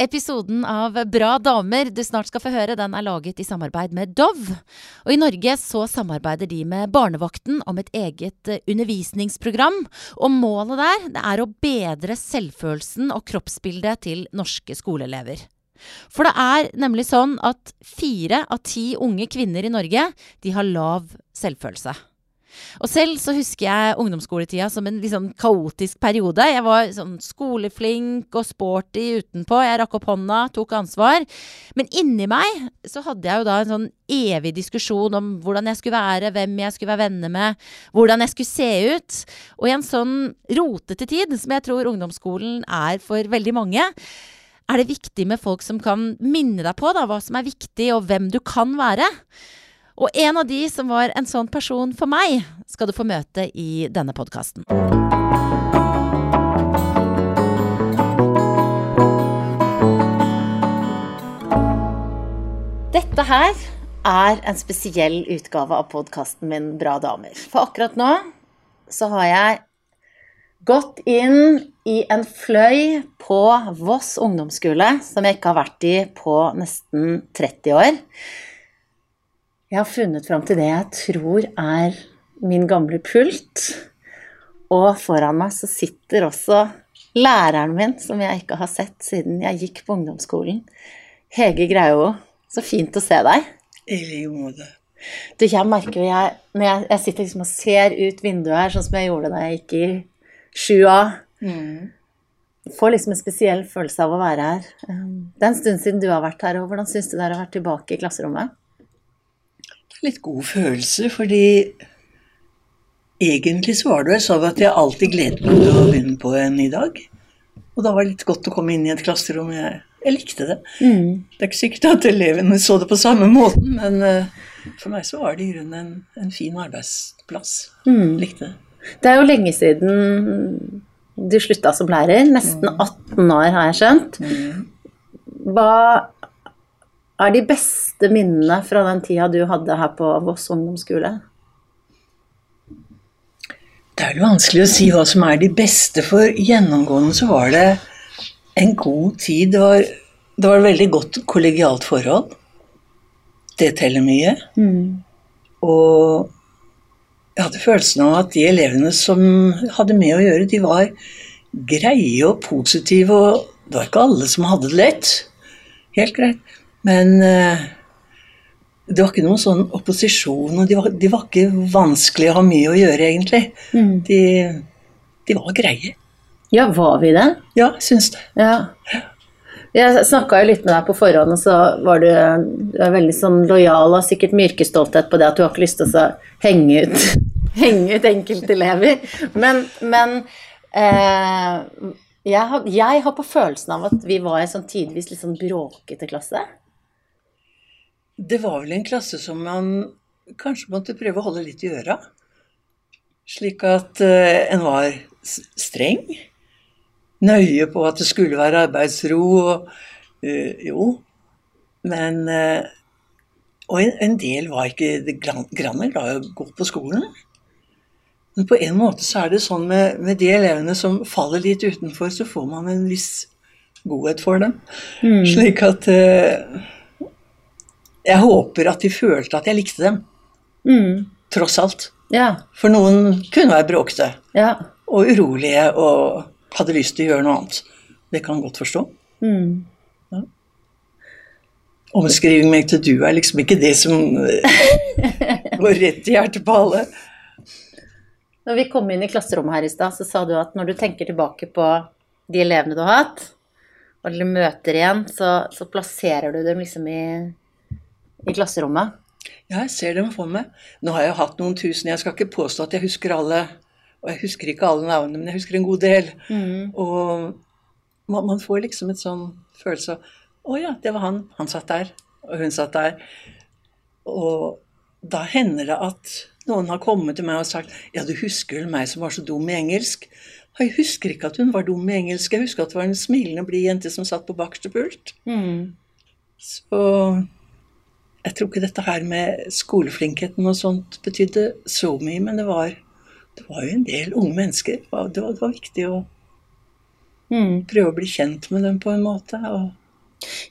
Episoden av Bra damer du snart skal få høre, den er laget i samarbeid med Dove. Og i Norge så samarbeider de med Barnevakten om et eget eh, undervisningsprogram. Og målet der det er å bedre selvfølelsen og kroppsbildet til norske skoleelever. For det er nemlig sånn at fire av ti unge kvinner i Norge de har lav selvfølelse. Og selv så husker jeg ungdomsskoletida som en liksom kaotisk periode. Jeg var sånn skoleflink og sporty utenpå. Jeg rakk opp hånda, tok ansvar. Men inni meg så hadde jeg jo da en sånn evig diskusjon om hvordan jeg skulle være, hvem jeg skulle være venner med, hvordan jeg skulle se ut. Og i en sånn rotete tid, som jeg tror ungdomsskolen er for veldig mange, er det viktig med folk som kan minne deg på da, hva som er viktig, og hvem du kan være. Og en av de som var en sånn person for meg, skal du få møte i denne podkasten. Dette her er en spesiell utgave av podkasten min Bra damer. For akkurat nå så har jeg gått inn i en fløy på Voss ungdomsskole, som jeg ikke har vært i på nesten 30 år. Jeg har funnet fram til det jeg tror er min gamle pult. Og foran meg så sitter også læreren min, som jeg ikke har sett siden jeg gikk på ungdomsskolen. Hege Greio, så fint å se deg. I like måte. Du, jeg merker jo jeg Når jeg, jeg sitter liksom og ser ut vinduet her, sånn som jeg gjorde da jeg gikk i 7A Mm. Får liksom en spesiell følelse av å være her. Um, Det er en stund siden du har vært her, og hvordan syns du det er å være tilbake i klasserommet? Litt god følelse, fordi egentlig så var det vel sånn at jeg alltid gledet meg til å begynne på en i dag. Og da var det litt godt å komme inn i et klasserom. Jeg, jeg likte det. Det er ikke sikkert at elevene så det på samme måten, men eh, for meg så var det i grunnen en, en fin arbeidsplass. Likte det. Det er jo lenge siden du slutta som lærer. Nesten 18 år, har jeg skjønt. Hva er de beste minnene fra den tida du hadde her på Voss ungdomsskole? Det er jo vanskelig å si hva som er de beste, for gjennomgående så var det en god tid. Det var, det var et veldig godt kollegialt forhold. Det teller mye. Og jeg hadde følelsen av at de elevene som hadde med å gjøre, de var greie og positive, og det var ikke alle som hadde det lett. Helt greit. Men eh, det var ikke noen sånn opposisjon, og de var, de var ikke vanskelig å ha mye å gjøre, egentlig. De, de var greie. Ja, var vi det? Ja, syns det. Ja. Jeg snakka jo litt med deg på forhånd, og så var du, du er veldig sånn lojal og sikkert mye yrkesstolthet på det at du har ikke lyst til å henge ut, henge ut enkeltelever. Men, men eh, jeg, har, jeg har på følelsen av at vi var en sånn tidvis litt sånn bråkete klasse. Det var vel en klasse som man kanskje måtte prøve å holde litt i øra. Slik at eh, en var streng. Nøye på at det skulle være arbeidsro og eh, Jo. Men eh, Og en, del var ikke det grann grann glad i å gå på skolen. Men på en måte så er det sånn med, med de elevene som faller litt utenfor, så får man en viss godhet for dem. Slik at Jeg håper at de følte at jeg likte dem. Tross alt. Ja. For noen kunne være bråkete Ja. og urolige og hadde lyst til å gjøre noe annet. Det kan godt forstå. Ja. Omskriving meg til du er liksom ikke det som eh, går rett i hjertet på alle. Når vi kom inn i klasserommet her i stad, så sa du at når du tenker tilbake på de elevene du har hatt, og du møter igjen, så, så plasserer du dem liksom i, i klasserommet. Ja, jeg ser dem for meg. Nå har jeg hatt noen tusen, jeg skal ikke påstå at jeg husker alle. Og jeg husker ikke alle navnene, men jeg husker en god del. Og man, man får liksom et sånn følelse av Å ja, det var han. Han satt der. Og hun satt der. Og da hender det at noen har kommet til meg og sagt Ja, du husker vel meg som var så dum i engelsk? Jeg husker ikke at hun var dum i engelsk. Jeg husker at det var en smilende, blid jente som satt på bakerste pult. Så jeg tror ikke dette her med skoleflinkheten og sånt betydde så mye, men det var, det var jo en del unge mennesker. Det var, det var, det var viktig å prøve å bli kjent med dem på en måte. Og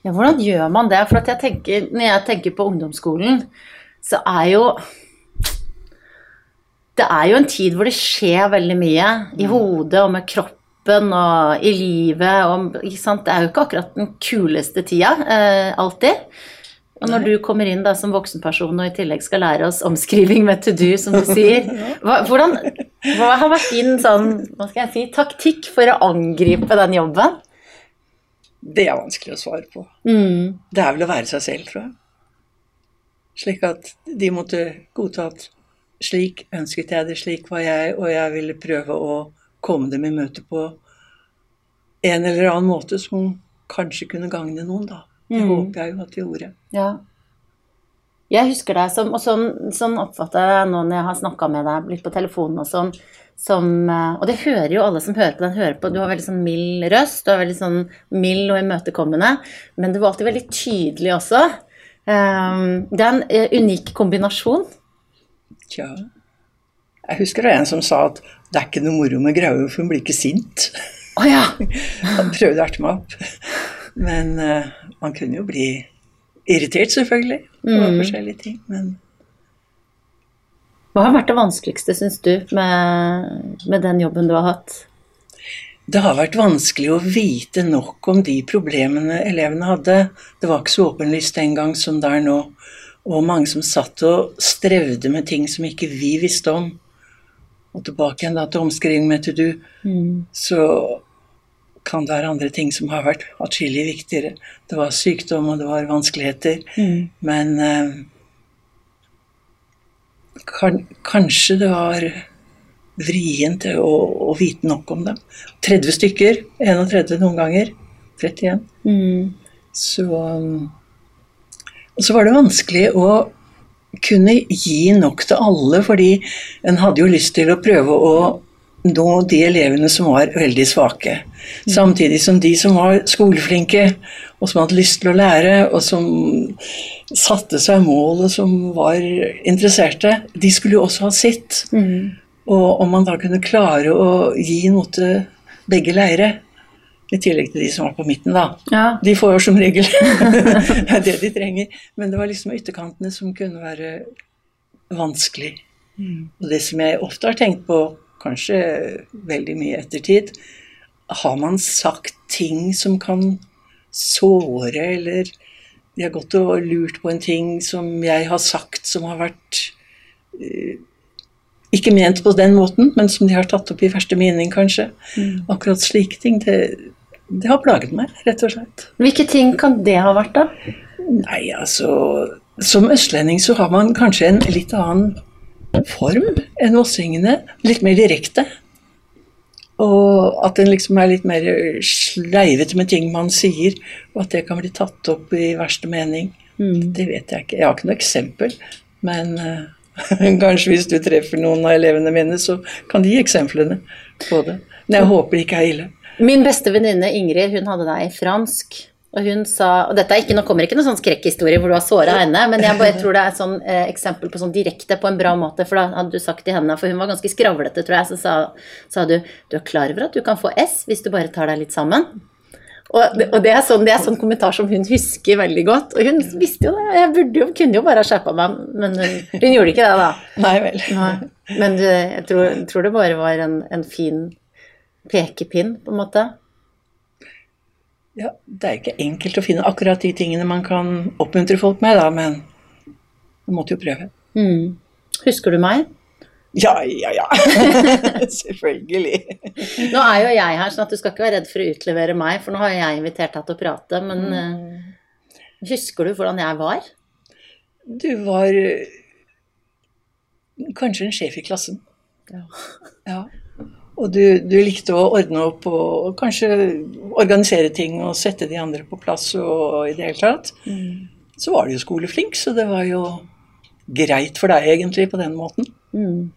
Ja, hvordan gjør man det? For jeg tenker, når jeg tenker på ungdomsskolen, så er jo Det er jo en tid hvor det skjer veldig mye i Mm. hodet og med kroppen og i livet og? Det er jo ikke akkurat den kuleste tida eh, alltid. Og når du kommer inn da som voksenperson og i tillegg skal lære oss omskriving med to do, som du sier, hva, hvordan, hva har vært din sånn, hva skal jeg si, taktikk for å angripe den jobben? Det er vanskelig å svare på. Mm. Det er vel å være seg selv, tror jeg. Slik at de måtte godta at slik ønsket jeg det, slik var jeg, og jeg ville prøve å komme dem i møte på en eller annen måte som kanskje kunne gagne noen, da. Det Mm. håper jeg jo at vi gjorde. Ja. Jeg husker deg som, og sånn, sånn oppfatter jeg nå når jeg har snakka med deg litt på telefonen og sånn, som eh, Og det hører jo alle som hører på den, hører på. Du har veldig sånn mild røst, du er veldig sånn mild og imøtekommende, men du var alltid veldig tydelig også. Um, det er en eh, unik kombinasjon. Tja. Jeg husker det var en som sa at det er ikke noe moro med Graue, for hun blir ikke sint. Å ja! Han prøvde å erte meg opp. Men eh, man kunne jo bli irritert, selvfølgelig, over Mm. forskjellige ting. Men Hva har vært det vanskeligste, syns du, med, med den jobben du har hatt? det har vært vanskelig å vite nok om de problemene elevene hadde. Det var ikke så åpenlyst den gang som det er nå. Og mange som satt og strevde med ting som ikke vi visste om. Og tilbake igjen da til omskriving med to do, Mm. så kan det være andre ting som har vært atskillig viktigere. Det var sykdom, og det var vanskeligheter. Mm. Men eh, kan, kanskje det var vrient å, å vite nok om dem. 30 stykker, 31 noen ganger, 31. Mm. Så Og så var det vanskelig å kunne gi nok til alle, fordi en hadde jo lyst til å prøve å nå de elevene som var veldig svake. Samtidig som de som var skoleflinke, og som hadde lyst til å lære, og som satte seg mål, og som var interesserte, de skulle jo også ha sitt. Mm. Og om man da kunne klare å gi noe til begge leire, i tillegg til de som var på midten, da. Ja. De får jo som regel det er det de trenger. Men det var liksom ytterkantene som kunne være vanskelig. Og det som jeg ofte har tenkt på, kanskje veldig mye ettertid, har man sagt ting som kan såre, eller de har gått og lurt på en ting som jeg har sagt som har vært eh, ikke ment på den måten, men som de har tatt opp i verste mening, kanskje. Akkurat slike ting, det, det har plaget meg, rett og slett. Hvilke ting kan det ha vært, da? Nei, altså Som østlending så har man kanskje en litt annen form enn vossingene. Litt mer direkte. Og at en liksom er litt mer sleivete med ting man sier, og at det kan bli tatt opp i verste mening. Mm. Det vet jeg ikke. Jeg har ikke noe eksempel, men uh, kanskje hvis du treffer noen av elevene mine, så kan de gi eksemplene på det. Men jeg håper det ikke er ille. Min beste venninne Ingrid hun hadde deg i fransk. Og hun sa Og dette er ikke, nå kommer ikke noen sånn skrekkhistorie hvor du har såra henne, men jeg bare tror det er et sånn eh, eksempel på sånn direkte på en bra måte. For da hadde du sagt til henne, for hun var ganske skravlete, tror jeg, så sa, sa du du er klar over at du kan få S hvis du bare tar deg litt sammen? Og, og det, er sånn, det er sånn kommentar som hun husker veldig godt. Og hun visste jo det. Jeg burde jo, kunne jo bare ha skjerpa meg, men hun, hun gjorde ikke det, da. Nei vel. Nei. Men jeg tror, tror det bare var en, en fin pekepinn, på en måte. Ja, det er ikke enkelt å finne akkurat de tingene man kan oppmuntre folk med, da, men man måtte jo prøve. Mm. Husker du meg? Ja, ja, ja. Selvfølgelig. Nå er jo jeg her, sånn at du skal ikke være redd for å utlevere meg, for nå har jeg invitert deg til å prate, men eh, husker du hvordan jeg var? Du var eh, kanskje en sjef i klassen. Ja. Ja. Og du, du likte å ordne opp og kanskje organisere ting og sette de andre på plass og i det hele tatt. Så var du jo skoleflink, så det var jo greit for deg egentlig på den måten. Mm.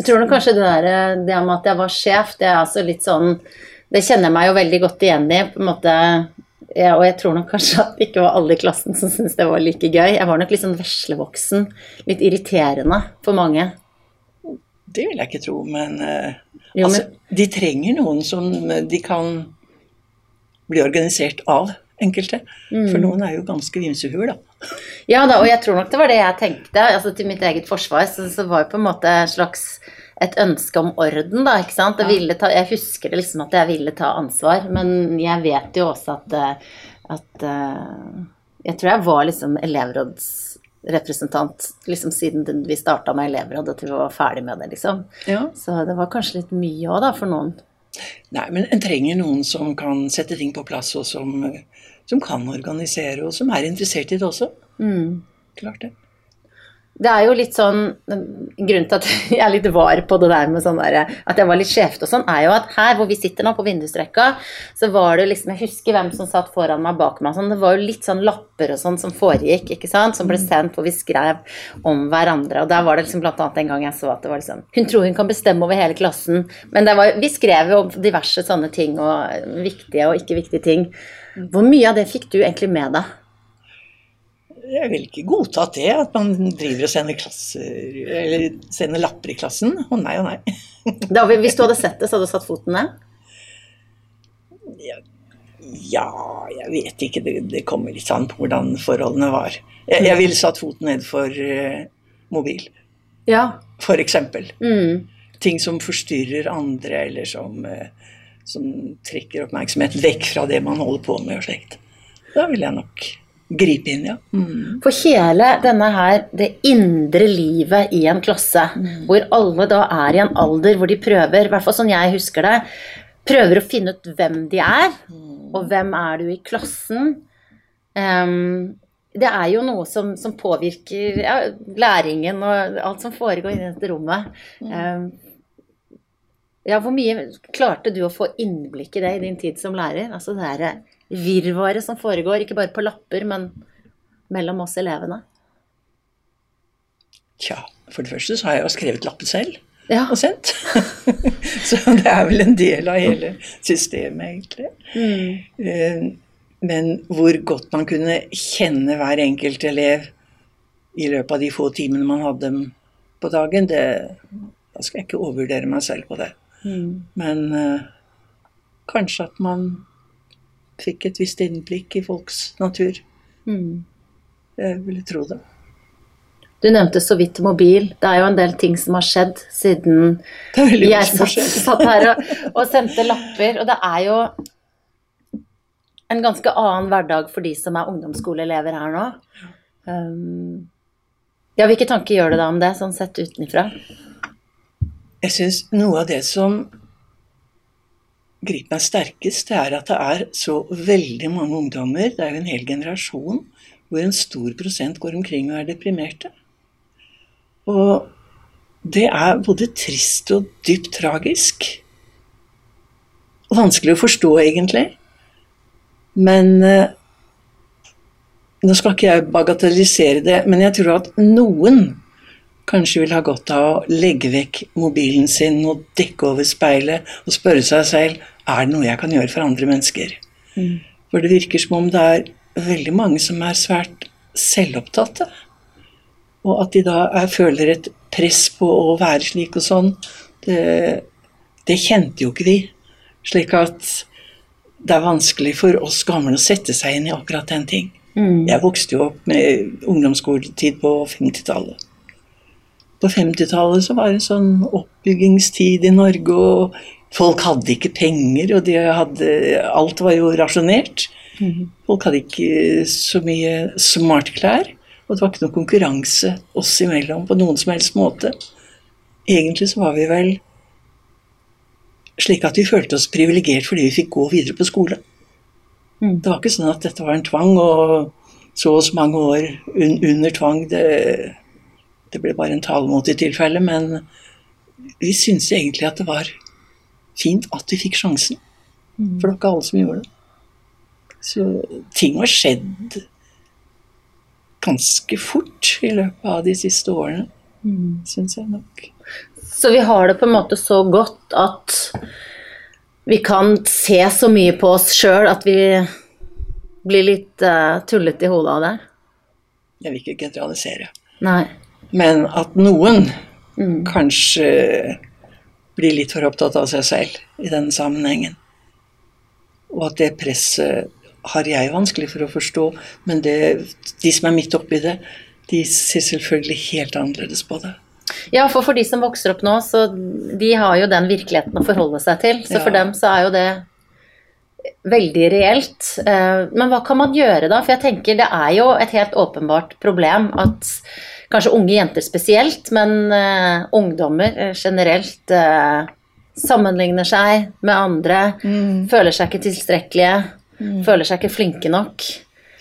Jeg tror nok kanskje det der det med at jeg var sjef, det er altså litt sånn Det kjenner jeg meg jo veldig godt igjen i, på en måte. Ja, og jeg tror nok kanskje at det ikke var alle i klassen som syntes det var like gøy. Jeg var nok litt sånn veslevoksen. Litt irriterende for mange. Det vil jeg ikke tro, men, eh, Jo, altså, de trenger noen som de kan bli organisert av enkelte. For noen er jo ganske vimsehuer, da. Ja da, og jeg tror nok det var det jeg tenkte. altså Til mitt eget forsvar så, så var det på en måte en slags et ønske om orden, da, ikke sant. Jeg, ville ta, jeg husker det liksom at jeg ville ta ansvar, men jeg vet jo også at, eh, at eh, Jeg tror jeg var liksom elevrådsrepresentant liksom siden vi starta med elevrådet til vi var ferdig med det, liksom. Ja. Så det var kanskje litt mye òg, da, for noen. Nei, men en trenger noen som kan sette ting på plass, og som, som kan organisere, og som er interessert i det også. Mm. Klart det. Det er jo litt sånn Grunnen til at jeg er litt var på det der med sånn der, at jeg var litt skjevt og sånn, er jo at her hvor vi sitter nå, på vindusrekka, så var det liksom Jeg husker hvem som satt foran meg bak meg. Sånn, det var jo litt sånn lapper og sånn som foregikk, ikke sant, som ble sendt hvor vi skrev om hverandre. Og der var det liksom blant annet en gang jeg så at det var liksom Hun tror hun kan bestemme over hele klassen. Men det var, vi skrev jo om diverse sånne ting, og viktige og ikke viktige ting. Hvor mye av det fikk du egentlig med deg? Jeg vil ikke godta det, at man driver og sender, klasser, eller sender lapper i klassen. Å nei og nei. Da, hvis du hadde sett det, så hadde du satt foten ned? Ja, jeg vet ikke. Det, det kommer litt an på hvordan forholdene var. Jeg, jeg ville satt foten ned for uh, mobil, Ja. for eksempel. Mm. Ting som forstyrrer andre, eller som, uh, som trekker oppmerksomheten vekk fra det man holder på med og slikt. Da vil jeg nok gripe inn, ja. Mm. For hele denne her, det indre livet i en klasse, hvor alle da er i en alder hvor de prøver, i hvert fall sånn jeg husker det, prøver å finne ut hvem de er, og hvem er du i klassen. Um, det er jo noe som, som påvirker ja, læringen og alt som foregår i dette rommet. Um, ja, hvor mye klarte du å få innblikk i det i din tid som lærer? Altså det derre virvaret som foregår, ikke bare på lapper, men mellom oss elevene. Tja, for det første så har jeg jo skrevet lappen selv Ja. og sendt. så det er vel en del av hele systemet, egentlig. Mm. Men hvor godt man kunne kjenne hver enkelt elev i løpet av de få timene man hadde dem på dagen, det, da skal jeg ikke overvurdere meg selv på det. Men eh, kanskje at man fikk et visst innblikk i folks natur. Mm. Jeg ville tro det. Du nevnte så vidt mobil. Det er jo en del ting som har skjedd siden jeg satt, satt her og, og sendte lapper. Og det er jo en ganske annen hverdag for de som er ungdomsskoleelever her nå. Um, ja, hvilke tanker gjør du deg om det, sånn sett utenfra? Jeg syns noe av det som griper meg sterkest, det er at det er så veldig mange ungdommer, det er jo en hel generasjon, hvor en stor prosent går omkring og er deprimerte. Og det er både trist og dypt tragisk. Og vanskelig å forstå, egentlig. Men eh, Nå skal ikke jeg bagatellisere det, men jeg tror at noen kanskje vil ha godt av å legge vekk mobilen sin og dekke over speilet og spørre seg selv er det noe jeg kan gjøre for andre mennesker. For det virker som om det er veldig mange som er svært selvopptatte. Og at de da er, føler et press på å være slik og sånn, det, det kjente jo ikke vi. Slik at det er vanskelig for oss gamle å sette seg inn i akkurat den ting. Jeg vokste jo opp med ungdomsskoletid på 50-tallet. På 50-tallet så var det en sånn oppbyggingstid i Norge, og folk hadde ikke penger, og de hadde, alt var jo rasjonert. Folk hadde ikke så mye smartklær, og det var ikke noe konkurranse oss imellom på noen som helst måte. Egentlig så var vi vel slik at vi følte oss privilegert fordi vi fikk gå videre på skole. Det var ikke sånn at dette var en tvang, og så og så mange år un under tvang. Det, det ble bare en talemåte i tilfelle, men vi syntes egentlig at det var fint at vi fikk sjansen. For det var ikke alle som gjorde det. Så ting har skjedd ganske fort i løpet av de siste årene, syns jeg nok. Så vi har det på en måte så godt at vi kan se så mye på oss sjøl at vi blir litt uh, tullete i hodet av det. Jeg vil ikke generalisere. Nei. Men at noen kanskje blir litt for opptatt av seg selv i denne sammenhengen. Og at det presset har jeg vanskelig for å forstå, men det, de som er midt oppi det, de ser selvfølgelig helt annerledes på det. Ja, for for de som vokser opp nå, så de har jo den virkeligheten å forholde seg til. Så for dem så er jo det veldig reelt. Eh, Men hva kan man gjøre da? For jeg tenker det er jo et helt åpenbart problem at kanskje unge jenter spesielt, men uh, ungdommer eh, generelt uh, sammenligner seg med andre, føler seg ikke tilstrekkelige, føler seg ikke flinke nok.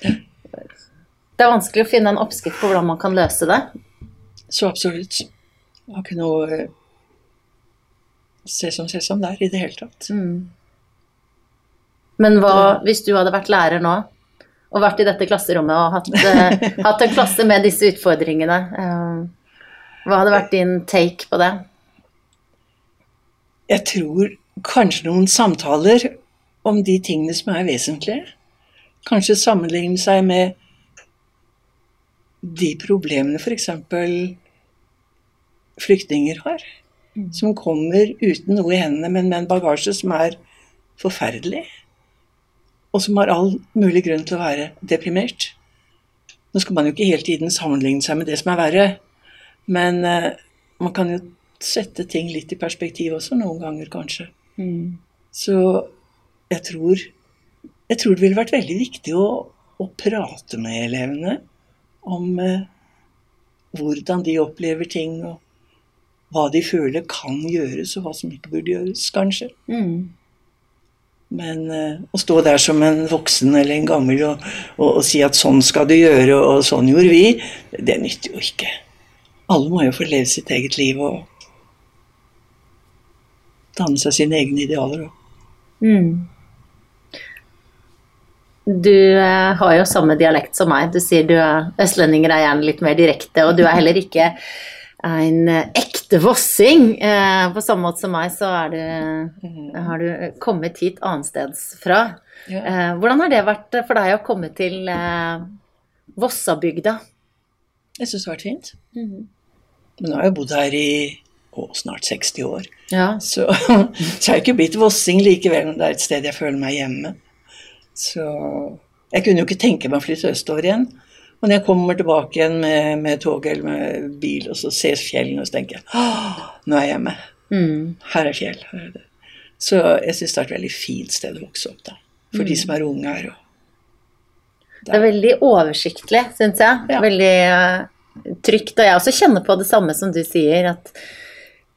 Det er vanskelig å finne en oppskrift på hvordan man kan løse det. Så absolutt. Jeg har ikke noe se som sesam der i det hele tatt. Men hva hvis du hadde vært lærer nå, og vært i dette klasserommet og hatt, eh, hatt en klasse med disse utfordringene? Eh, hva hadde vært din take på det? Jeg tror kanskje noen samtaler om de tingene som er vesentlige. Kanskje sammenligne seg med de problemene f.eks. flyktninger har. Som kommer uten noe i hendene, men med en bagasje som er forferdelig. Og som har all mulig grunn til å være deprimert. Nå skal man jo ikke hele tiden sammenligne seg med det som er verre, men eh, man kan jo sette ting litt i perspektiv også, noen ganger kanskje. Så jeg tror, jeg tror det ville vært veldig viktig å, å prate med elevene om eh, hvordan de opplever ting, og hva de føler kan gjøres, og hva som ikke burde gjøres, kanskje. Men eh, å stå der som en voksen eller en gammel og, og, og si at sånn skal du gjøre, og sånn gjorde vi, det nytter jo ikke. Alle må jo få leve sitt eget liv og danne seg sine egne idealer. Mm. Du eh, har jo samme dialekt som meg. Du sier du er østlendinger er gjerne litt mer direkte, og du er heller ikke en eh, ekte vossing. Eh, på samme måte som meg, så du, har du kommet hit annensteds fra. Ja. Eh, hvordan har det vært for deg å komme til Vossabygda? Jeg syns det har vært fint. Men nå har jeg bodd her i å, snart 60 år. Ja. Så, så jeg har ikke blitt vossing likevel, men det er et sted jeg føler meg hjemme. Så jeg kunne jo ikke tenke meg å flytte østover igjen. Og når jeg kommer tilbake igjen med, med tog eller med bil, og så ser fjellene, og så tenker jeg Åh, nå er jeg hjemme. Mm. Her er fjell. Her er det. Så jeg syns det er et veldig fint sted å vokse opp, da. For de som er unge her. Og Det er veldig oversiktlig, syns jeg. Ja. Veldig uh, trygt. Og jeg også kjenner på det samme som du sier, at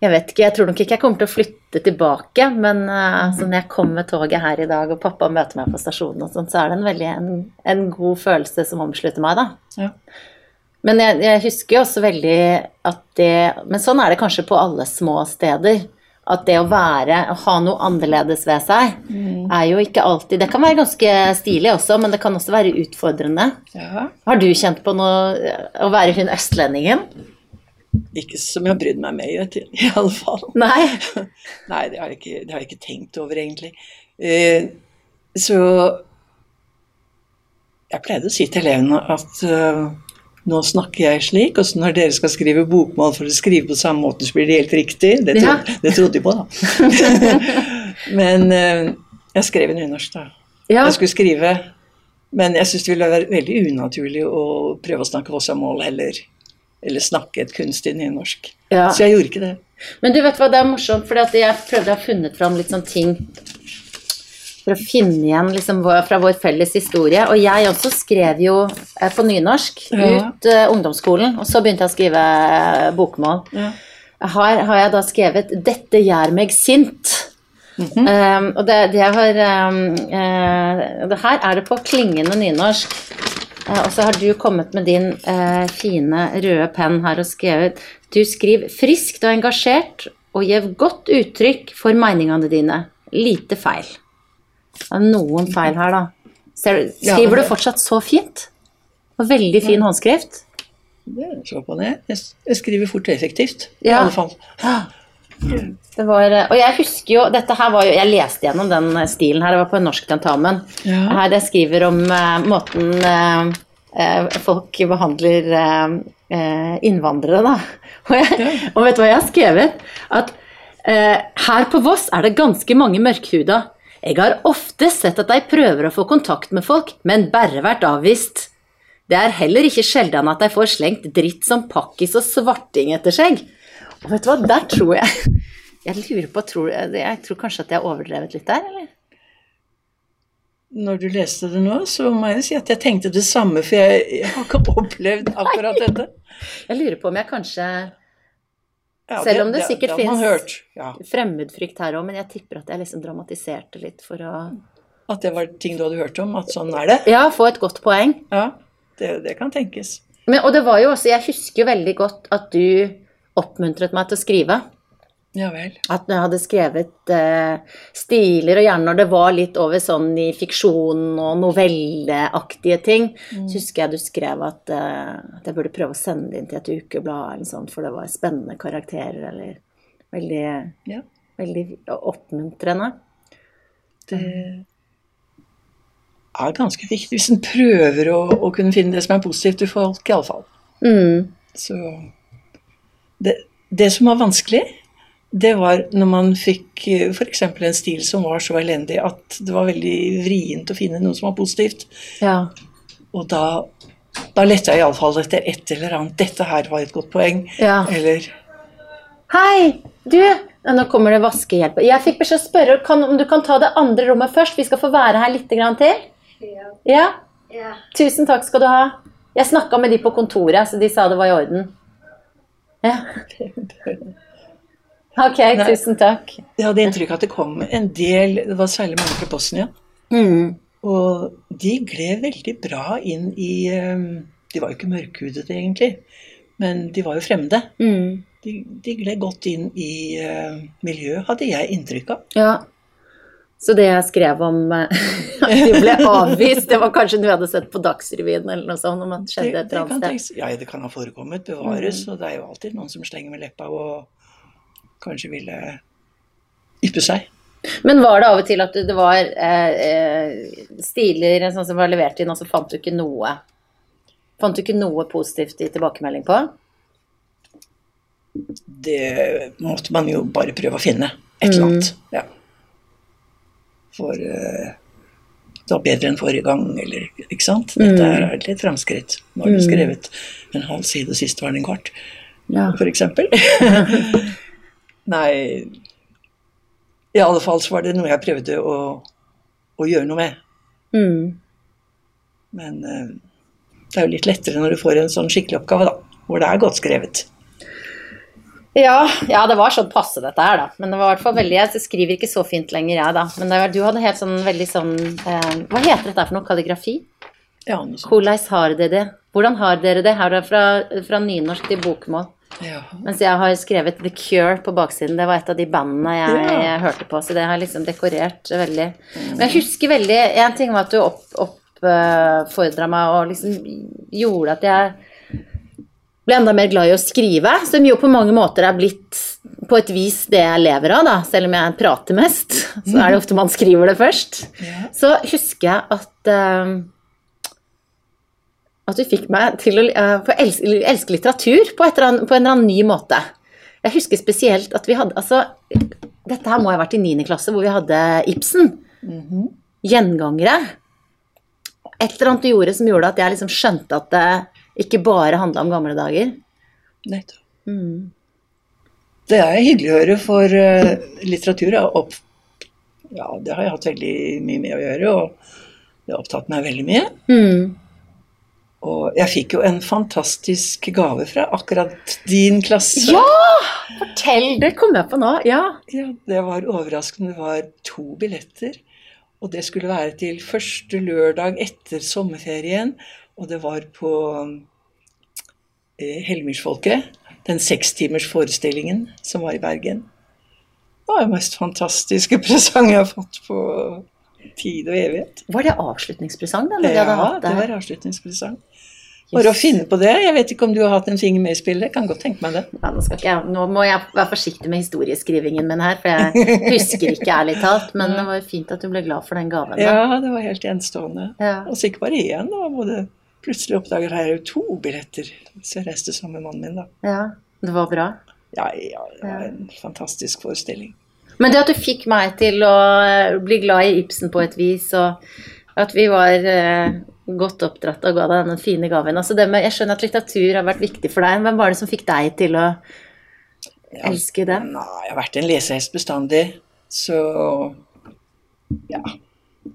jeg vet ikke, jeg tror nok ikke jeg kommer til å flytte tilbake, men altså, når jeg kom med toget her i dag, og pappa møter meg på stasjonen og sånt, så er det en veldig en, en god følelse som omslutter meg, da. Ja. Men jeg, jeg husker jo også veldig at det Men sånn er det kanskje på alle små steder. At det å være, å ha noe annerledes ved seg, er jo ikke alltid Det kan være ganske stilig også, men det kan også være utfordrende. ja. Har du kjent på noe å være hun østlendingen? Ikke som jeg har brydd meg med, du, i alle fall. Nei. Nei, det har ikke, det har jeg ikke tenkt over, egentlig. Eh, så jeg pleide å si til elevene at uh, nå snakker jeg slik, og så når dere skal skrive bokmål for å skrive på samme måte, så blir det helt riktig. Det, tro, Ja. det trodde de på, da. Men uh, jeg skrev i nynorsk, da. Ja. Jeg skulle skrive, men jeg syns det ville være veldig unaturlig å prøve å snakke vossamål eller, eller snakke et kunstig nynorsk. Ja. Så jeg gjorde ikke det. Men du vet hva, det er morsomt, for jeg prøvde å ha funnet fram litt sånn ting for å finne igjen liksom, fra vår felles historie. Og jeg også skrev jo eh, på nynorsk Ja. ut eh, ungdomsskolen, og så begynte jeg å skrive eh, bokmål. Ja. Her har jeg da skrevet 'Dette gjør meg sint'. um, og det, det har um, uh, det Her er det på klingende nynorsk. Eh, og så har du kommet med din eh, fine røde penn her og skrevet Du skriver friskt og engasjert og gir godt uttrykk for meningene dine. Lite feil. Det er noen feil her, da. Skriver du fortsatt så fint? Og veldig fin håndskrift. Det så på det. Jeg, jeg skriver fort og effektivt, i Ja. alle fall. Det var, og jeg husker jo, dette her var jo, jeg leste gjennom den stilen her, det var på en norsk tentamen. Ja. Her jeg skriver om uh, måten eh, eh, folk behandler eh, eh, innvandrere, da. Og, jeg, og vet du hva jeg har skrevet? At eh, her på Voss er det ganske mange mørkhuda. Jeg har ofte sett at de prøver å få kontakt med folk, men bare vært avvist. Det er heller ikke sjelden at de får slengt dritt som pakkis og svarting etter seg. Vet du hva, der tror jeg Jeg lurer på, tror, jeg tror kanskje at jeg overdrevet litt der, eller? Når du leste det nå, så må jeg si at jeg tenkte det samme, for jeg, jeg har ikke opplevd akkurat dette. Jeg lurer på om jeg kanskje Ja, Selv om det sikkert det finnes- Ja, Fremmedfrykt her òg, men jeg tipper at jeg liksom dramatiserte litt for å at det var ting du hadde hørt om, at sånn er det. Ja, få et godt poeng. Ja, det, det kan tenkes. Men, og det var jo også Jeg husker jo veldig godt at du oppmuntret meg til å skrive. Ja vel. At jeg hadde skrevet eh, stiler, og gjerne når det var litt over sånn i fiksjon og novelleaktige ting, så husker jeg du skrev at, eh, at jeg burde prøve å sende det inn til et ukeblad, eller sånt, for det var spennende karakterer, eller veldig, Ja. veldig oppmuntrende. Det er ganske viktig hvis en prøver å, å kunne finne det som er positivt i folk, iallfall. Mm. Så det, det som var vanskelig, det var når man fikk f.eks. en stil som var så elendig at det var veldig vrient å finne noe som var positivt. Ja. Og da, da lette jeg iallfall etter et eller annet. Dette her var et godt poeng. Ja. Eller Hei, du! Ja, Nå kommer det vaskehjelp. Jeg fikk beskjed å spørre kan, om du kan ta det andre rommet først. Vi skal få være her litt grann til. Ja. Ja? Ja. Tusen takk skal du ha. Jeg snakka med de på kontoret, så de sa det var i orden. Ja. Ok, tusen takk. Jeg hadde inntrykk av at det kom en del Det var særlig mange fra Bosnia. Mm. Og de gled veldig bra inn i eh, De var jo ikke mørkhudede, egentlig, men de var jo fremmede. Mm. De, de gled godt inn i eh, miljøet, hadde jeg inntrykk av. Ja. Så det jeg skrev om eh, at de ble avvist, det var kanskje noe jeg hadde sett på Dagsrevyen eller noe sånt, om det skjedde et eller annet sted. ja, det kan ha forekommet, bevares, og det er jo alltid noen som slenger med leppa og kanskje ville yppe seg. Men var det av og til at det var eh, eh, stiler sånn som var levert inn, og så fant du ikke noe Fant du ikke noe positivt i tilbakemelding på? Det måtte man jo bare prøve å finne. Et eller Mm. annet. Ja. For uh, det var bedre enn forrige gang, eller ikke sant. Dette Mm. er litt framskritt. Nå har du skrevet en halv side, sist var det en kvart, Ja. for eksempel. Nei I alle fall så var det noe jeg prøvde å, å gjøre noe med. Mm. Men uh, det er jo litt lettere når du får en sånn skikkelig oppgave, da. Hvor det er godt skrevet. Ja, ja, det var sånn passe dette her, da. Men det var i hvert fall veldig Jeg skriver ikke så fint lenger, jeg, da. Men det var, du hadde helt sånn veldig sånn eh, Hva heter dette for noe? Kalligrafi? Ja, noe sånt. Hvordan har dere det? Hvordan har dere det? Her er det fra, fra nynorsk til bokmål. Ja. Mens jeg har skrevet The Cure på baksiden. Det var et av de bandene jeg, Ja. jeg hørte på, så det har liksom dekorert veldig. Men jeg husker veldig En ting var at du oppfordra meg og liksom gjorde at jeg ble enda mer glad i å skrive, som jo på mange måter er blitt på et vis det jeg lever av, da. Selv om jeg prater mest, så er det ofte man skriver det først. Så husker jeg at uh, at du fikk meg til å uh, få elske, elske litteratur på, et eller annet, på en eller annen ny måte. Jeg husker spesielt at vi hadde Altså, dette her må ha vært i 9. klasse, hvor vi hadde Ibsen. Mhm. Gjengangere. Et eller annet du gjorde som gjorde at jeg liksom skjønte at det ikke bare handla om gamle dager. Nettopp. Mm. Det er hyggelig å høre, for eh, litteratur er opp... Ja, det har jeg hatt veldig mye med å gjøre, og det har opptatt meg veldig mye. Mm. Og jeg fikk jo en fantastisk gave fra akkurat din klasse. Ja! Fortell! Det kom jeg på nå. Ja. Ja, det var overraskende. Det var to billetter. Og det skulle være til første lørdag etter sommerferien. Og det var på eh, Hellemyrsfolket. Den sekstimersforestillingen som var i Bergen. Det var den mest fantastiske presang jeg har fått på tid og evighet. Var det avslutningspresang, da? hadde Ja, det var avslutningspresang. Bare å finne på det. Jeg vet ikke om du har hatt en finger med i spillet. Kan godt tenke meg det. Ja, nå, jeg, nå må jeg være forsiktig med historieskrivingen min her, for jeg husker ikke ærlig talt. Men det var jo fint at du ble glad for den gaven. Da. Ja, det var helt enestående. Ja. Altså ikke bare én, det var både Plutselig oppdager jeg jo to billetter. Så jeg reiste sammen med mannen min, da. ja. Det var bra. Ja, ja, det var en fantastisk forestilling. Men det at du fikk meg til å eh, bli glad i Ibsen på et vis, og at vi var eh, godt oppdratt og ga deg denne fine gaven altså det med, Jeg skjønner at litteratur har vært viktig for deg. Hvem var det som fikk deg til å elske det? Nei, jeg har vært en lesehest bestandig, så ja.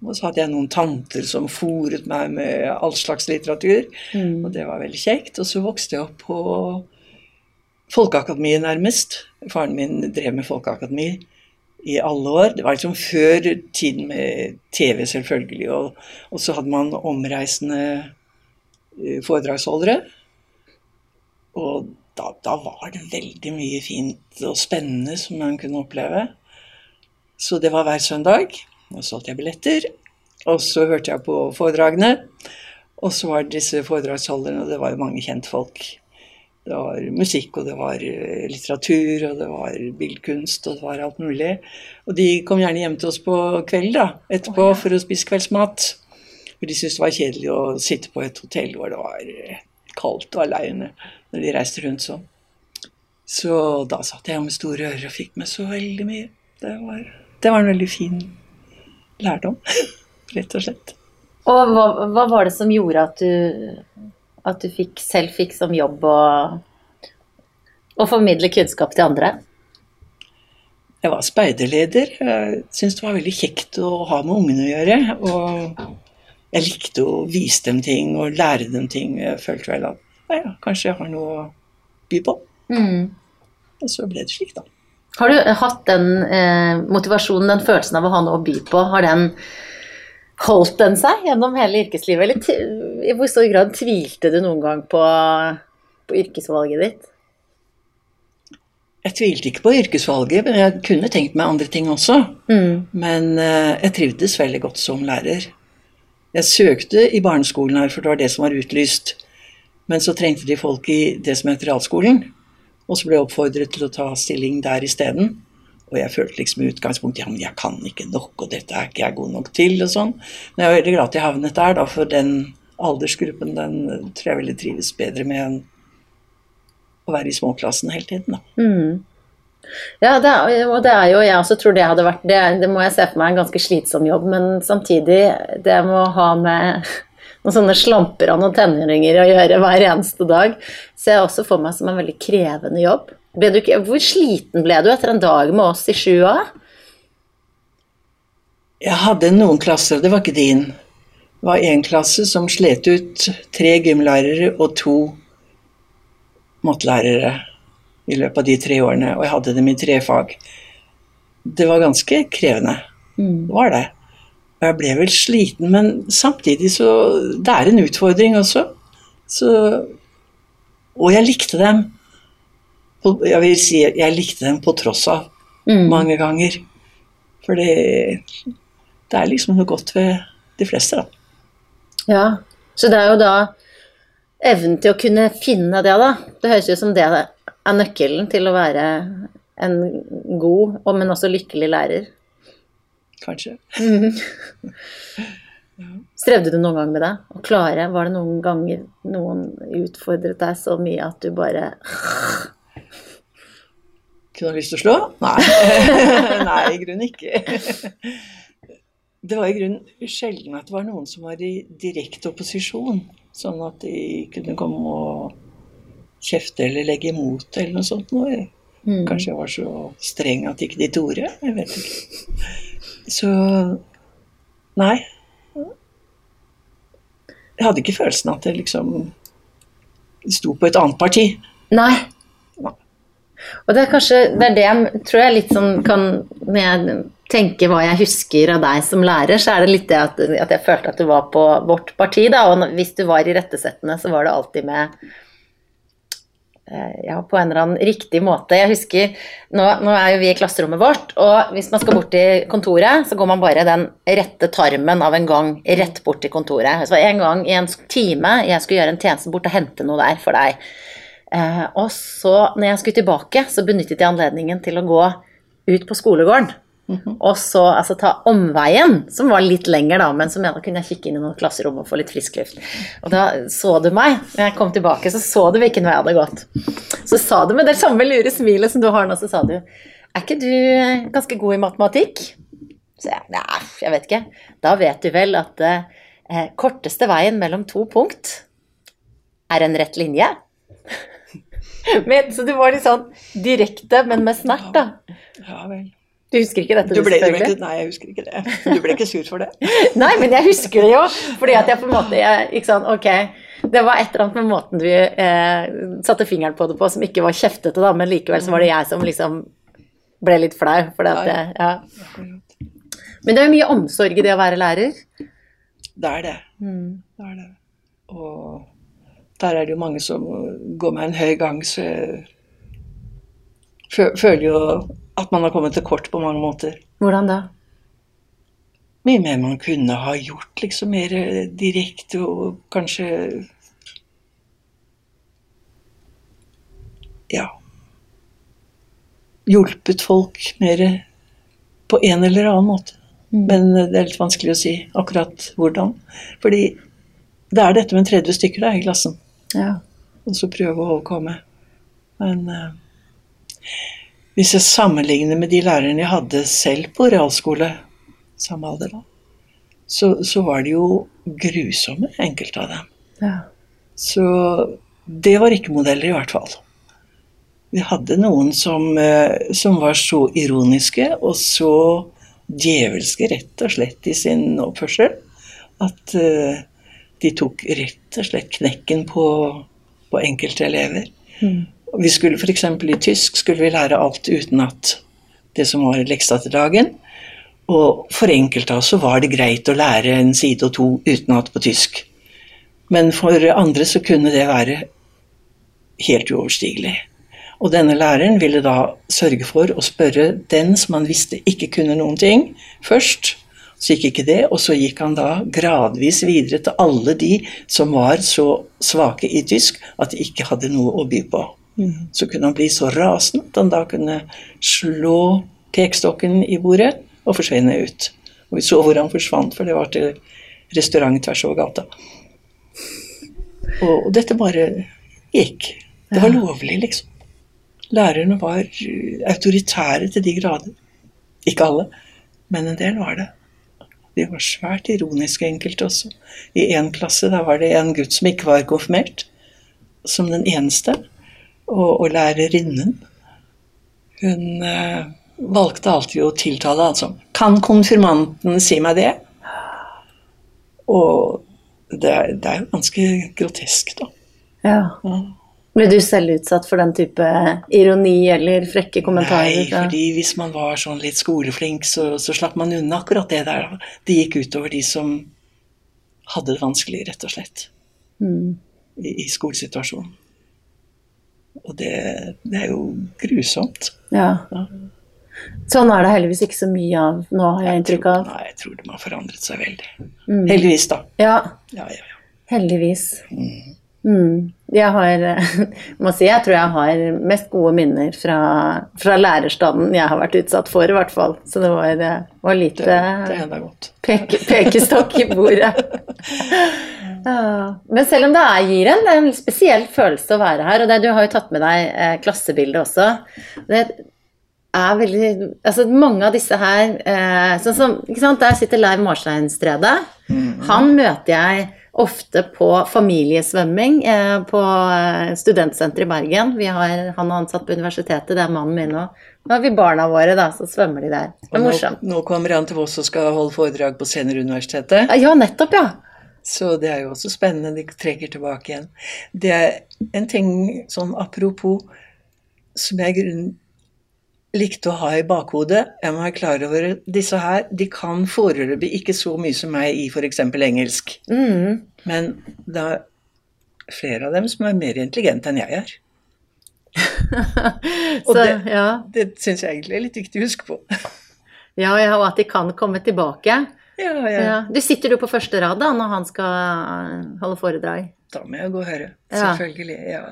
Og så hadde jeg noen tanter som fòret meg med all slags litteratur, Mm. og det var veldig kjekt. Og så vokste jeg opp på Folkeakademiet, nærmest. Faren min drev med Folkeakademi i alle år. Det var liksom før tiden med TV, selvfølgelig. Og, og så hadde man omreisende eh, foredragsholdere. Og da, da var det veldig mye fint og spennende som man kunne oppleve. Så det var hver søndag. Og solgte jeg billetter. Og så hørte jeg på foredragene. Og så var det disse foredragsholderne, og det var jo mange kjentfolk. Det var musikk, og det var eh, litteratur, og det var billedkunst, og det var alt mulig. Og de kom gjerne hjem til oss på kveld da, etterpå for å spise kveldsmat. For de syntes det var kjedelig å sitte på et hotell hvor det var eh, kaldt og aleine når de reiste rundt sånn. Så da satt jeg med store ører og fikk med så veldig mye. Det var, det var en veldig fin lærdom, rett og slett. Og hva, hva var det som gjorde at du, at du fikk, selv fikk som jobb å, å formidle kunnskap til andre? Jeg var speiderleder. Jeg syntes det var veldig kjekt å ha med ungene å gjøre. Og jeg likte å vise dem ting og lære dem ting. Jeg følte vel at ja, kanskje jeg har noe å by på. Mm. Og så ble det slik, da. Har du hatt den eh, motivasjonen, den følelsen av å ha noe å by på, har den holdt den seg gjennom hele yrkeslivet? Eller i hvor stor grad tvilte du noen gang på, på yrkesvalget ditt? Jeg tvilte ikke på yrkesvalget, men jeg kunne tenkt meg andre ting også. Mm. Men eh, jeg trivdes veldig godt som lærer. Jeg søkte i barneskolen her, for det var det som var utlyst. Men så trengte de folk i det som heter realskolen. Og så ble jeg oppfordret til å ta stilling der isteden. Og jeg følte liksom i utgangspunktet ja, men jeg kan ikke nok, og dette er ikke jeg god nok til, og sånn. Men jeg er veldig glad at jeg havnet der, da, for den aldersgruppen den tror jeg ville trives bedre med enn å være i småklassen hele tiden, da. Mm. Ja, det er, og det er jo Jeg også tror det hadde vært det, det må jeg se for meg en ganske slitsom jobb, men samtidig det med å ha med noen sånne slamper av noen tenåringer å gjøre hver eneste dag, ser jeg også for meg som en veldig krevende jobb. Du hvor sliten ble du etter en dag med oss i 7A? Jeg hadde noen klasser, det var ikke din. Det var én klasse som slet ut tre gymlærere og to mattelærere i løpet av de tre årene, og jeg hadde dem i tre fag. Det var ganske krevende. Det var det. Og jeg ble vel sliten, men samtidig så Det er en utfordring også. Så Og jeg likte dem. På- Jeg vil si jeg likte dem på tross av Mm. mange ganger. For det, det er liksom noe godt ved de fleste, da. Ja, så det er jo da evnen til å kunne finne det, da. Det høres ut som det er nøkkelen til å være en god, men også lykkelig lærer. Kanskje. Strevde du noen gang med det? Å klare? Var det noen ganger noen utfordret deg så mye at du bare Kunne ha lyst til å slå? Nei. Nei, i grunnen ikke. Det var i grunnen sjelden at det var noen som var i direkte opposisjon. Sånn at de kunne komme og kjefte eller legge imot eller noe sånt. noe. Mm. Kanskje jeg var så streng at ikke de torde. Jeg vet ikke. Så Nei. Jeg hadde ikke følelsen at det liksom sto på et annet parti. Nei. Og det er kanskje det er det jeg tror jeg litt sånn kan Når jeg tenker hva jeg husker av deg som lærer, så er det litt det at, at jeg følte at du var på vårt parti, da. Og hvis du var i rettesettene, så var det alltid med ja, på en eller annen riktig måte. Jeg husker, nå, nå er jo vi i klasserommet vårt, og hvis man skal bort til kontoret, så går man bare den rette tarmen av en gang rett bort til kontoret. Så en gang i en time jeg skulle gjøre en tjeneste bort og hente noe der for deg. Eh, og så, når jeg skulle tilbake, så benyttet jeg anledningen til å gå ut på skolegården. Og så altså, ta omveien, som var litt lenger, da, men som jeg da kunne jeg kikke inn i noen klasserom og få litt frisk luft. Og da så du meg. Når jeg kom tilbake, så så du hvilken vei jeg hadde gått. Så sa du med det samme lure smilet som du har nå, så sa du Er ikke du eh, ganske god i matematikk? Så jeg, nei, jeg vet ikke. Da vet du vel at eh, korteste veien mellom to punkt er en rett linje? men, så du var litt sånn direkte, men med snert, da. Ja vel. Du husker ikke dette, Du ble, du ble nei, jeg husker ikke det. Du ble ikke sur for det? Nei, men jeg husker det jo. Fordi at jeg på en måte jeg, Ikke sant, ok. Det var et eller annet med måten du eh, satte fingeren på det på som ikke var kjeftete, da, men likevel så var det jeg som liksom ble litt flau. For at, Ja, jeg- ja. Men det er jo mye omsorg i det å være lærer. Det er det. Det er det. Og der er det jo mange som går meg en høy gang, så jeg føler jo at man har kommet til kort på mange måter. Hvordan da? Mye mer man kunne ha gjort, liksom mer direkte og kanskje Ja. Hjulpet folk mer på en eller annen måte. Men det er litt vanskelig å si akkurat hvordan. Fordi det er dette med 30 stykker da, i klassen. Ja. Og så prøve å overkomme. Men eh, hvis jeg sammenligner med de lærerne jeg hadde selv på realskole, samme alder da, så, så var de jo grusomme, enkelte av dem. ja. Så det var ikke modeller, i hvert fall. Vi hadde noen som, eh, som var så ironiske og så djevelske, rett og slett, i sin oppførsel, at eh, de tok rett og slett knekken på, på enkelte elever. Og Vi skulle F.eks. i tysk skulle vi lære alt utenat det som var leksa til dagen. Og for enkelte av oss så var det greit å lære en side og to utenat på tysk. Men for andre så kunne det være helt uoverstigelig. Og denne læreren ville da sørge for å spørre den som han visste ikke kunne noen ting, først. Så gikk ikke det, og så gikk han da gradvis videre til alle de som var så svake i tysk at de ikke hadde noe å by på. Så kunne han bli så rasende at han da kunne slå pekestokken i bordet og forsvinne ut. Og vi så hvor han forsvant, for det var til restaurant tvers over gata. Og, og dette bare gikk. Det var lovlig, liksom. Lærerne var eh, autoritære til de grader. Ikke alle, men en del var det. De var svært ironiske enkelte også. I én klasse der var det en gutt som ikke var konfirmert, som den eneste. Og, og lærerinnen, hun eh, valgte alltid å tiltale han som Kan konfirmanten si meg det? Og det er, det er jo ganske grotesk, da. ja. Ja. Ble du selv utsatt for den type ironi eller frekke kommentarer? Nei, fordi hvis man var sånn litt skoleflink, så, så slapp man unna akkurat det der. da. Det gikk utover de som hadde det vanskelig, rett og slett, Mm. i, i skolesituasjonen. Og det, det er jo grusomt. Ja. Ja. Sånn er det heldigvis ikke så mye av nå, har jeg inntrykk av. Nei, jeg tror de har forandret seg veldig. Mm. Heldigvis, da. Ja, Ja, ja, ja. heldigvis. Mm. Jeg har må si, jeg tror jeg har mest gode minner fra, fra lærerstanden jeg har vært utsatt for, i hvert fall. Så det var, eh, var lite det det peke, pekestokk i bordet. Men selv om det er, gir en, det er en spesiell følelse å være her, og det, du har jo tatt med deg eh, klassebildet også. Det er veldig Altså mange av disse her eh, sånn som, ikke sant, Der sitter Leiv Marsteinstredet. Han møter jeg ofte på familiesvømming eh, på eh, studentsenteret i Bergen. Vi har, han er ansatt på universitetet, det er mannen min òg. Nå har vi barna våre, da, så svømmer de der. Det er morsomt. nå kommer han til Voss og skal holde foredrag på Senioruniversitetet. Ja, nettopp, ja. Så det er jo også spennende. De trekker tilbake igjen. Det er en ting sånn apropos som jeg i grunnen likte å ha i bakhodet. Jeg må være klar over disse her. De kan foreløpig ikke så mye som meg i f.eks. engelsk. Mm. Men det er flere av dem som er mer intelligente enn jeg er. Og det- ja. Det syns jeg egentlig er litt viktig å huske på. ja, ja, og at de kan komme tilbake. Ja, ja. Ja. Du sitter jo på første rad da, når han skal holde foredrag. Da må jeg gå og høre. Selvfølgelig. Ja.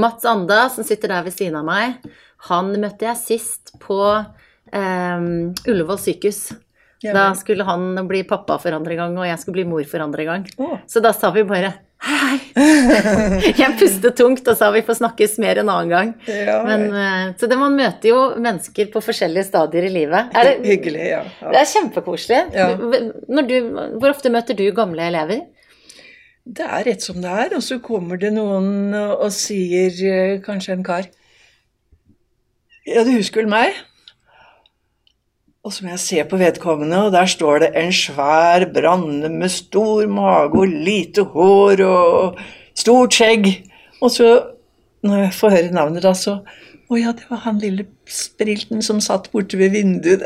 Mats Anda, som sitter der ved siden av meg, han møtte jeg sist på eh, Ullevål sykehus. Ja, Da skulle han bli pappa for andre gang, og jeg skulle bli mor for andre gang. Oh. Så da sa vi bare Hei. Jeg pustet tungt og sa vi får snakkes mer en annen gang. Ja, Men, eh, så det, man møter jo mennesker på forskjellige stadier i livet. Er det, Hyggelig, ja. det er kjempekoselig. Ja. Når du, hvor ofte møter du gamle elever? Det er rett som det er, og så kommer det noen og og sier, eh, kanskje en kar Ja, du husker vel meg? Og så må jeg se på vedkommende, og der står det en svær branne med stor mage og lite hår og stort skjegg. Og så, når jeg får høre navnet, da, så Å ja, det var han lille sprilten som satt borte ved vinduet.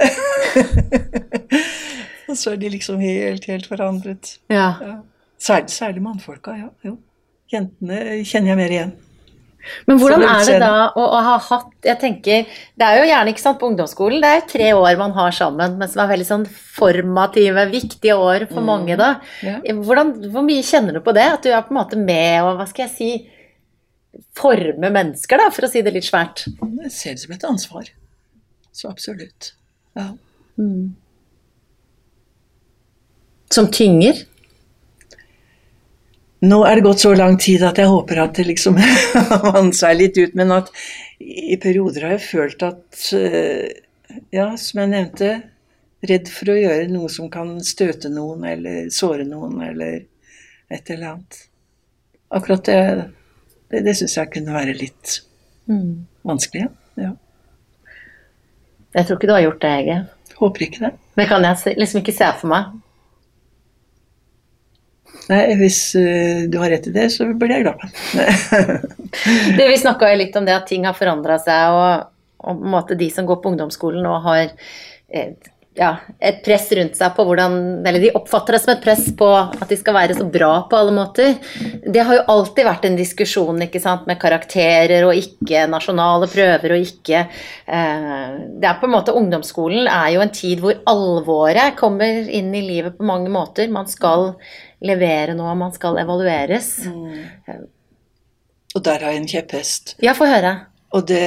og så er de liksom helt, helt forandret. Ja. Ja. Særlig, særlig mannfolka, ja. Jo. Jentene kjenner jeg mer igjen. Men hvordan er det da å, å ha hatt Jeg tenker, Det er jo gjerne ikke sant, på ungdomsskolen, det er jo tre år man har sammen, men som er veldig sånn formative, viktige år for mange. da. Ja. Hvordan, hvor mye kjenner du på det? At du er på en måte med og hva skal jeg si, forme mennesker, da, for å si det litt svært. Jeg ser det som et ansvar. Så absolutt. Ja. Som tynger. Nå er det gått så lang tid at jeg håper at det liksom vant seg litt ut, men at i perioder har jeg følt at eh, Ja, som jeg nevnte, redd for å gjøre noe som kan støte noen eller såre noen eller et eller annet. Akkurat det, det, det syns jeg kunne være litt vanskelig. Ja. ja. Jeg tror ikke du har gjort det, Hege. Håper ikke det. Det kan jeg liksom ikke se for meg. Nei, hvis eh, du har rett i det, så blir jeg glad. Det, vi snakka litt om det at ting har forandra seg, og, og de som går på ungdomsskolen nå har eh, ja, et press rundt seg på hvordan Eller de oppfatter det som et press på at de skal være så bra på alle måter. Det har jo alltid vært en diskusjon ikke sant, med karakterer og ikke nasjonale prøver og ikke eh, Det er på en måte Ungdomsskolen er jo en tid hvor alvoret kommer inn i livet på mange måter. Man skal levere noe, man skal evalueres. Og der har jeg en kjepphest. Ja, få høre. Og det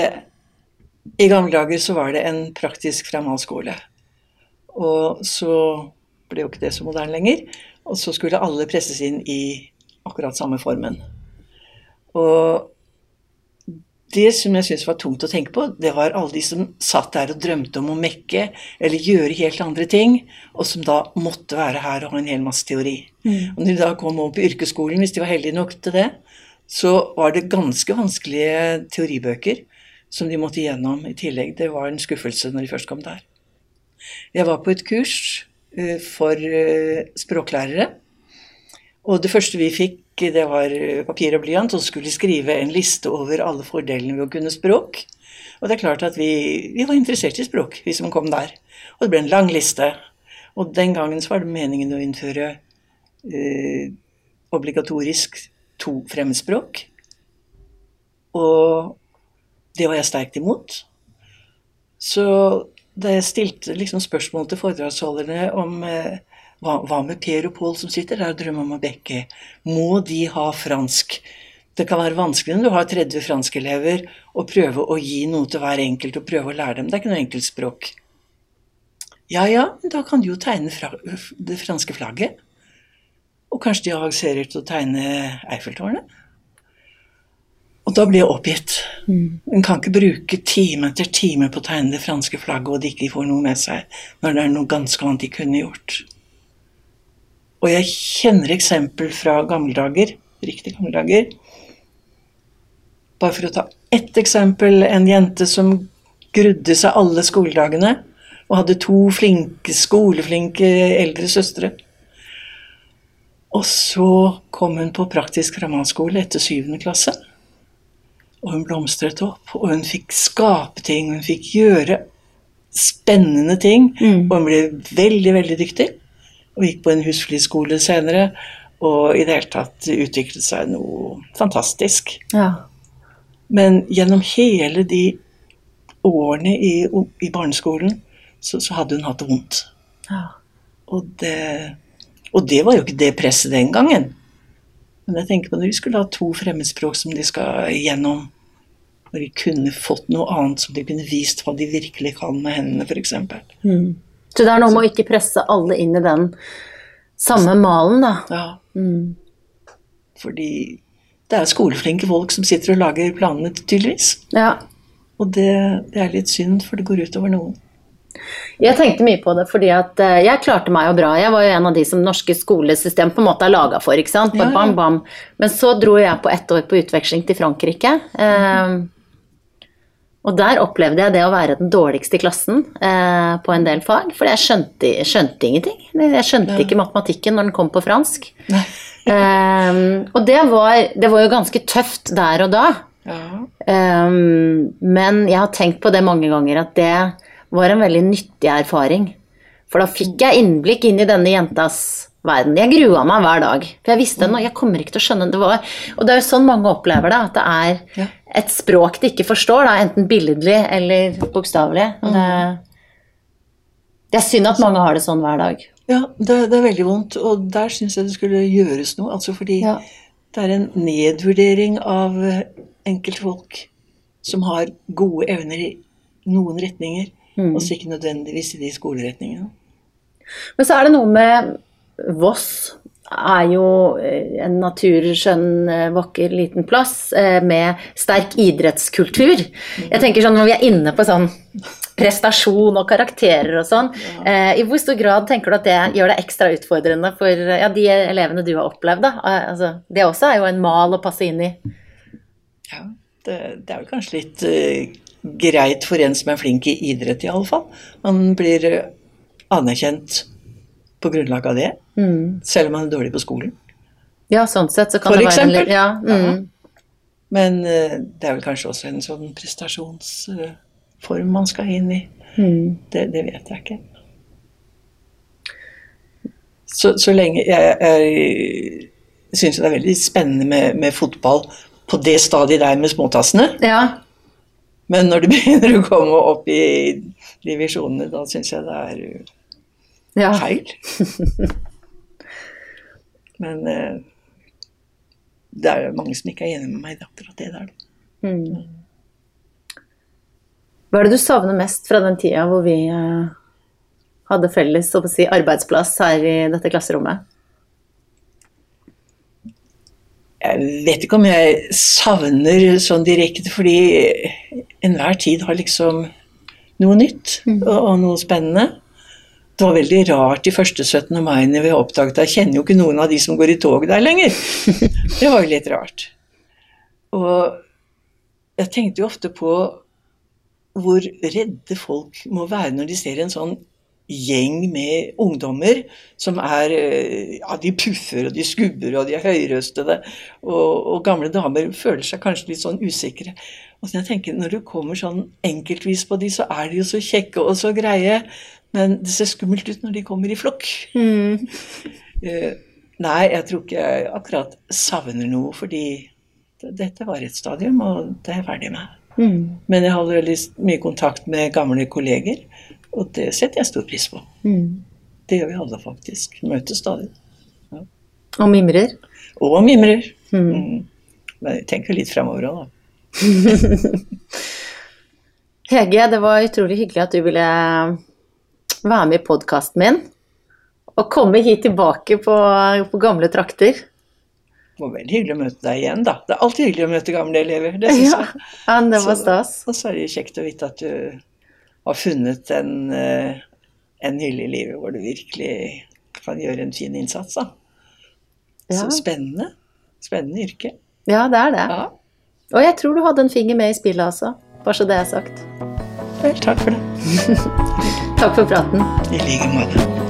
I gamle dager så var det en praktisk framhaldsskole. Og så ble jo ikke det så moderne lenger. Og så skulle alle presses inn i akkurat samme formen. Og det som jeg syntes var tungt å tenke på, det var alle de som satt der og drømte om å mekke eller gjøre helt andre ting, og som da måtte være her og ha en hel masse teori. Og når de da kom over på yrkesskolen, hvis de var heldige nok til det, så var det ganske vanskelige teoribøker som de måtte igjennom i tillegg. Det var en skuffelse når de først kom der. Jeg var på et kurs eh, for eh, språklærere. Og det første vi fikk, det var eh, papir og blyant, og skulle skrive en liste over alle fordelene ved å kunne språk. Og det er klart at vi, vi var interessert i språk, vi som kom der. Og det ble en lang liste. Og den gangen så var det meningen å innføre eh, obligatorisk to fremmedspråk. Og det var jeg sterkt imot. Så da jeg stilte liksom spørsmål til foredragsholderne om eh, hva, hva med Per og Pål som sitter der og drømmer om å bekke, må de ha fransk? Det kan være vanskelig når du har 30 franskelever å prøve å gi noe til hver enkelt og prøve å lære dem. Det er ikke noe enkeltspråk. Ja ja, men da kan de jo tegne fra, det franske flagget. Og kanskje de avanserer til å tegne Eiffeltårnet. Og da blir jeg oppgitt. En kan ikke bruke time etter time på å tegne det franske flagget, og de ikke får noe med seg, når det er noe ganske annet de kunne gjort. Og jeg kjenner eksempel fra gamle dager, riktig gamle dager. Bare for å ta ett eksempel, en jente som grudde seg alle skoledagene, og hadde to flinke, skoleflinke eldre søstre. Og så kom hun på praktisk ramanskole etter syvende klasse. Og hun blomstret opp, og hun fikk skape ting, hun fikk gjøre spennende ting. Og hun ble veldig, veldig dyktig. Og gikk på en husflidsskole senere, og i det hele tatt utviklet seg noe fantastisk. Ja. Men gjennom hele de årene i, i barneskolen, så, så hadde hun hatt det vondt. ja. Og det, og det var jo ikke det presset den gangen. Men jeg tenker på når de skulle ha to fremmedspråk som de skal gjennom, når de kunne fått noe annet som de kunne vist hva de virkelig kan med hendene, f.eks. Så det er noe med å ikke presse alle inn i den samme malen, da. Ja. Mm. Fordi det er skoleflinke folk som sitter og lager planene, tydeligvis. Ja. Og det, det er litt synd, for det går utover noen. Jeg tenkte mye på det fordi at eh, jeg klarte meg jo bra. Jeg var jo en av de som norske skolesystem på en måte er laga for. ikke sant? Bam, bam. Men så dro jeg på ett år på utveksling til Frankrike. Eh, og der opplevde jeg det å være den dårligste i klassen eh, på en del fag. For jeg skjønte, skjønte ingenting. Jeg skjønte Ja. ikke matematikken når den kom på fransk. Eh, og det var, det var jo ganske tøft der og da. Ja. Um, men jeg har tenkt på det mange ganger, at det var en veldig nyttig erfaring. For da fikk jeg innblikk inn i denne jentas verden. Jeg grua meg hver dag. For jeg visste nå, jeg kommer ikke til å skjønne det var Og det er jo sånn mange opplever det, at det er Ja. Et språk de ikke forstår, da, enten billedlig eller bokstavelig. Mm. Det, det er synd at mange har det sånn hver dag. Ja, det, det er veldig vondt, og der syns jeg det skulle gjøres noe. Altså fordi Ja. det er en nedvurdering av eh, enkeltfolk som har gode evner i noen retninger, Mm. og så ikke nødvendigvis i de skoleretningene. Men så er det noe med Voss er jo eh, en naturskjønn, eh, vakker liten plass eh, med sterk idrettskultur. Jeg tenker sånn når vi er inne på sånn prestasjon og karakterer og sånn, i hvor stor grad tenker du at det gjør det ekstra utfordrende for ja, de elevene du har opplevd? Da? Altså, det også er jo en mal å passe inn i. Ja, det, det er vel kanskje litt uh, greit for en som er flink i idrett, i alle fall. Man blir anerkjent på grunnlag av det, Mm. selv om man er dårlig på skolen. Ja, sånn sett så kan For det være eksempel. Ja. Mm. Men uh, det er vel kanskje også en sånn prestasjonsform man skal inn i. Mm. Det, det vet jeg ikke. Så, så lenge Jeg, jeg syns det er veldig spennende med, med fotball på det stadiet der med småtassene. ja. Men når det begynner å komme opp i divisjonene, da syns jeg det er ja. feil. Men eh, det er jo mange som ikke er enig med meg i akkurat det der. Mm. Hva er det du savner mest fra den tida hvor vi eh, hadde felles si, arbeidsplass her i dette klasserommet? Jeg vet ikke om jeg savner sånn direkte, fordi enhver tid har liksom noe nytt og, og noe spennende. Det var veldig rart de første 17. maiene vi oppdaget jeg kjenner jo ikke noen av de som går i tog der lenger. Det var jo litt rart. Og jeg tenkte jo ofte på hvor redde folk må være når de ser en sånn gjeng med ungdommer som er eh, Ja, de puffer, og de skubber, og de er høyrøstede. Og, og gamle damer føler seg kanskje litt sånn usikre. Og så jeg tenker, Når du kommer sånn enkeltvis på de, så er de jo så kjekke og så greie. Men det ser skummelt ut når de kommer i flokk. Eh, nei, jeg tror ikke jeg akkurat savner noe, fordi dette var et stadium, og det er jeg ferdig med. Mm. Men jeg hadde veldig mye kontakt med gamle kolleger, og det setter jeg stor pris på. Mm. Det gjør vi alle, faktisk. Møtes stadig. Og mimrer? Og mimrer. Mm. Mm. Men jeg tenker litt fremover òg, da. Hege, det var utrolig hyggelig at du ville være med i podkasten min. Og komme hit tilbake på, på gamle trakter. Det var veldig hyggelig å møte deg igjen, da. Det er alltid hyggelig å møte gamle elever. Det syns Ja, jeg. ja, det var Så- stas. Og så er det kjekt å vite at du har funnet en, eh, en hylle i livet hvor du virkelig kan gjøre en fin innsats, da. Ja. Så spennende. Spennende yrke. Ja, det er det. Ja. Og jeg tror du hadde en finger med i spillet også. Bare så det er sagt. Vel, takk for det. Takk for praten. I like måte.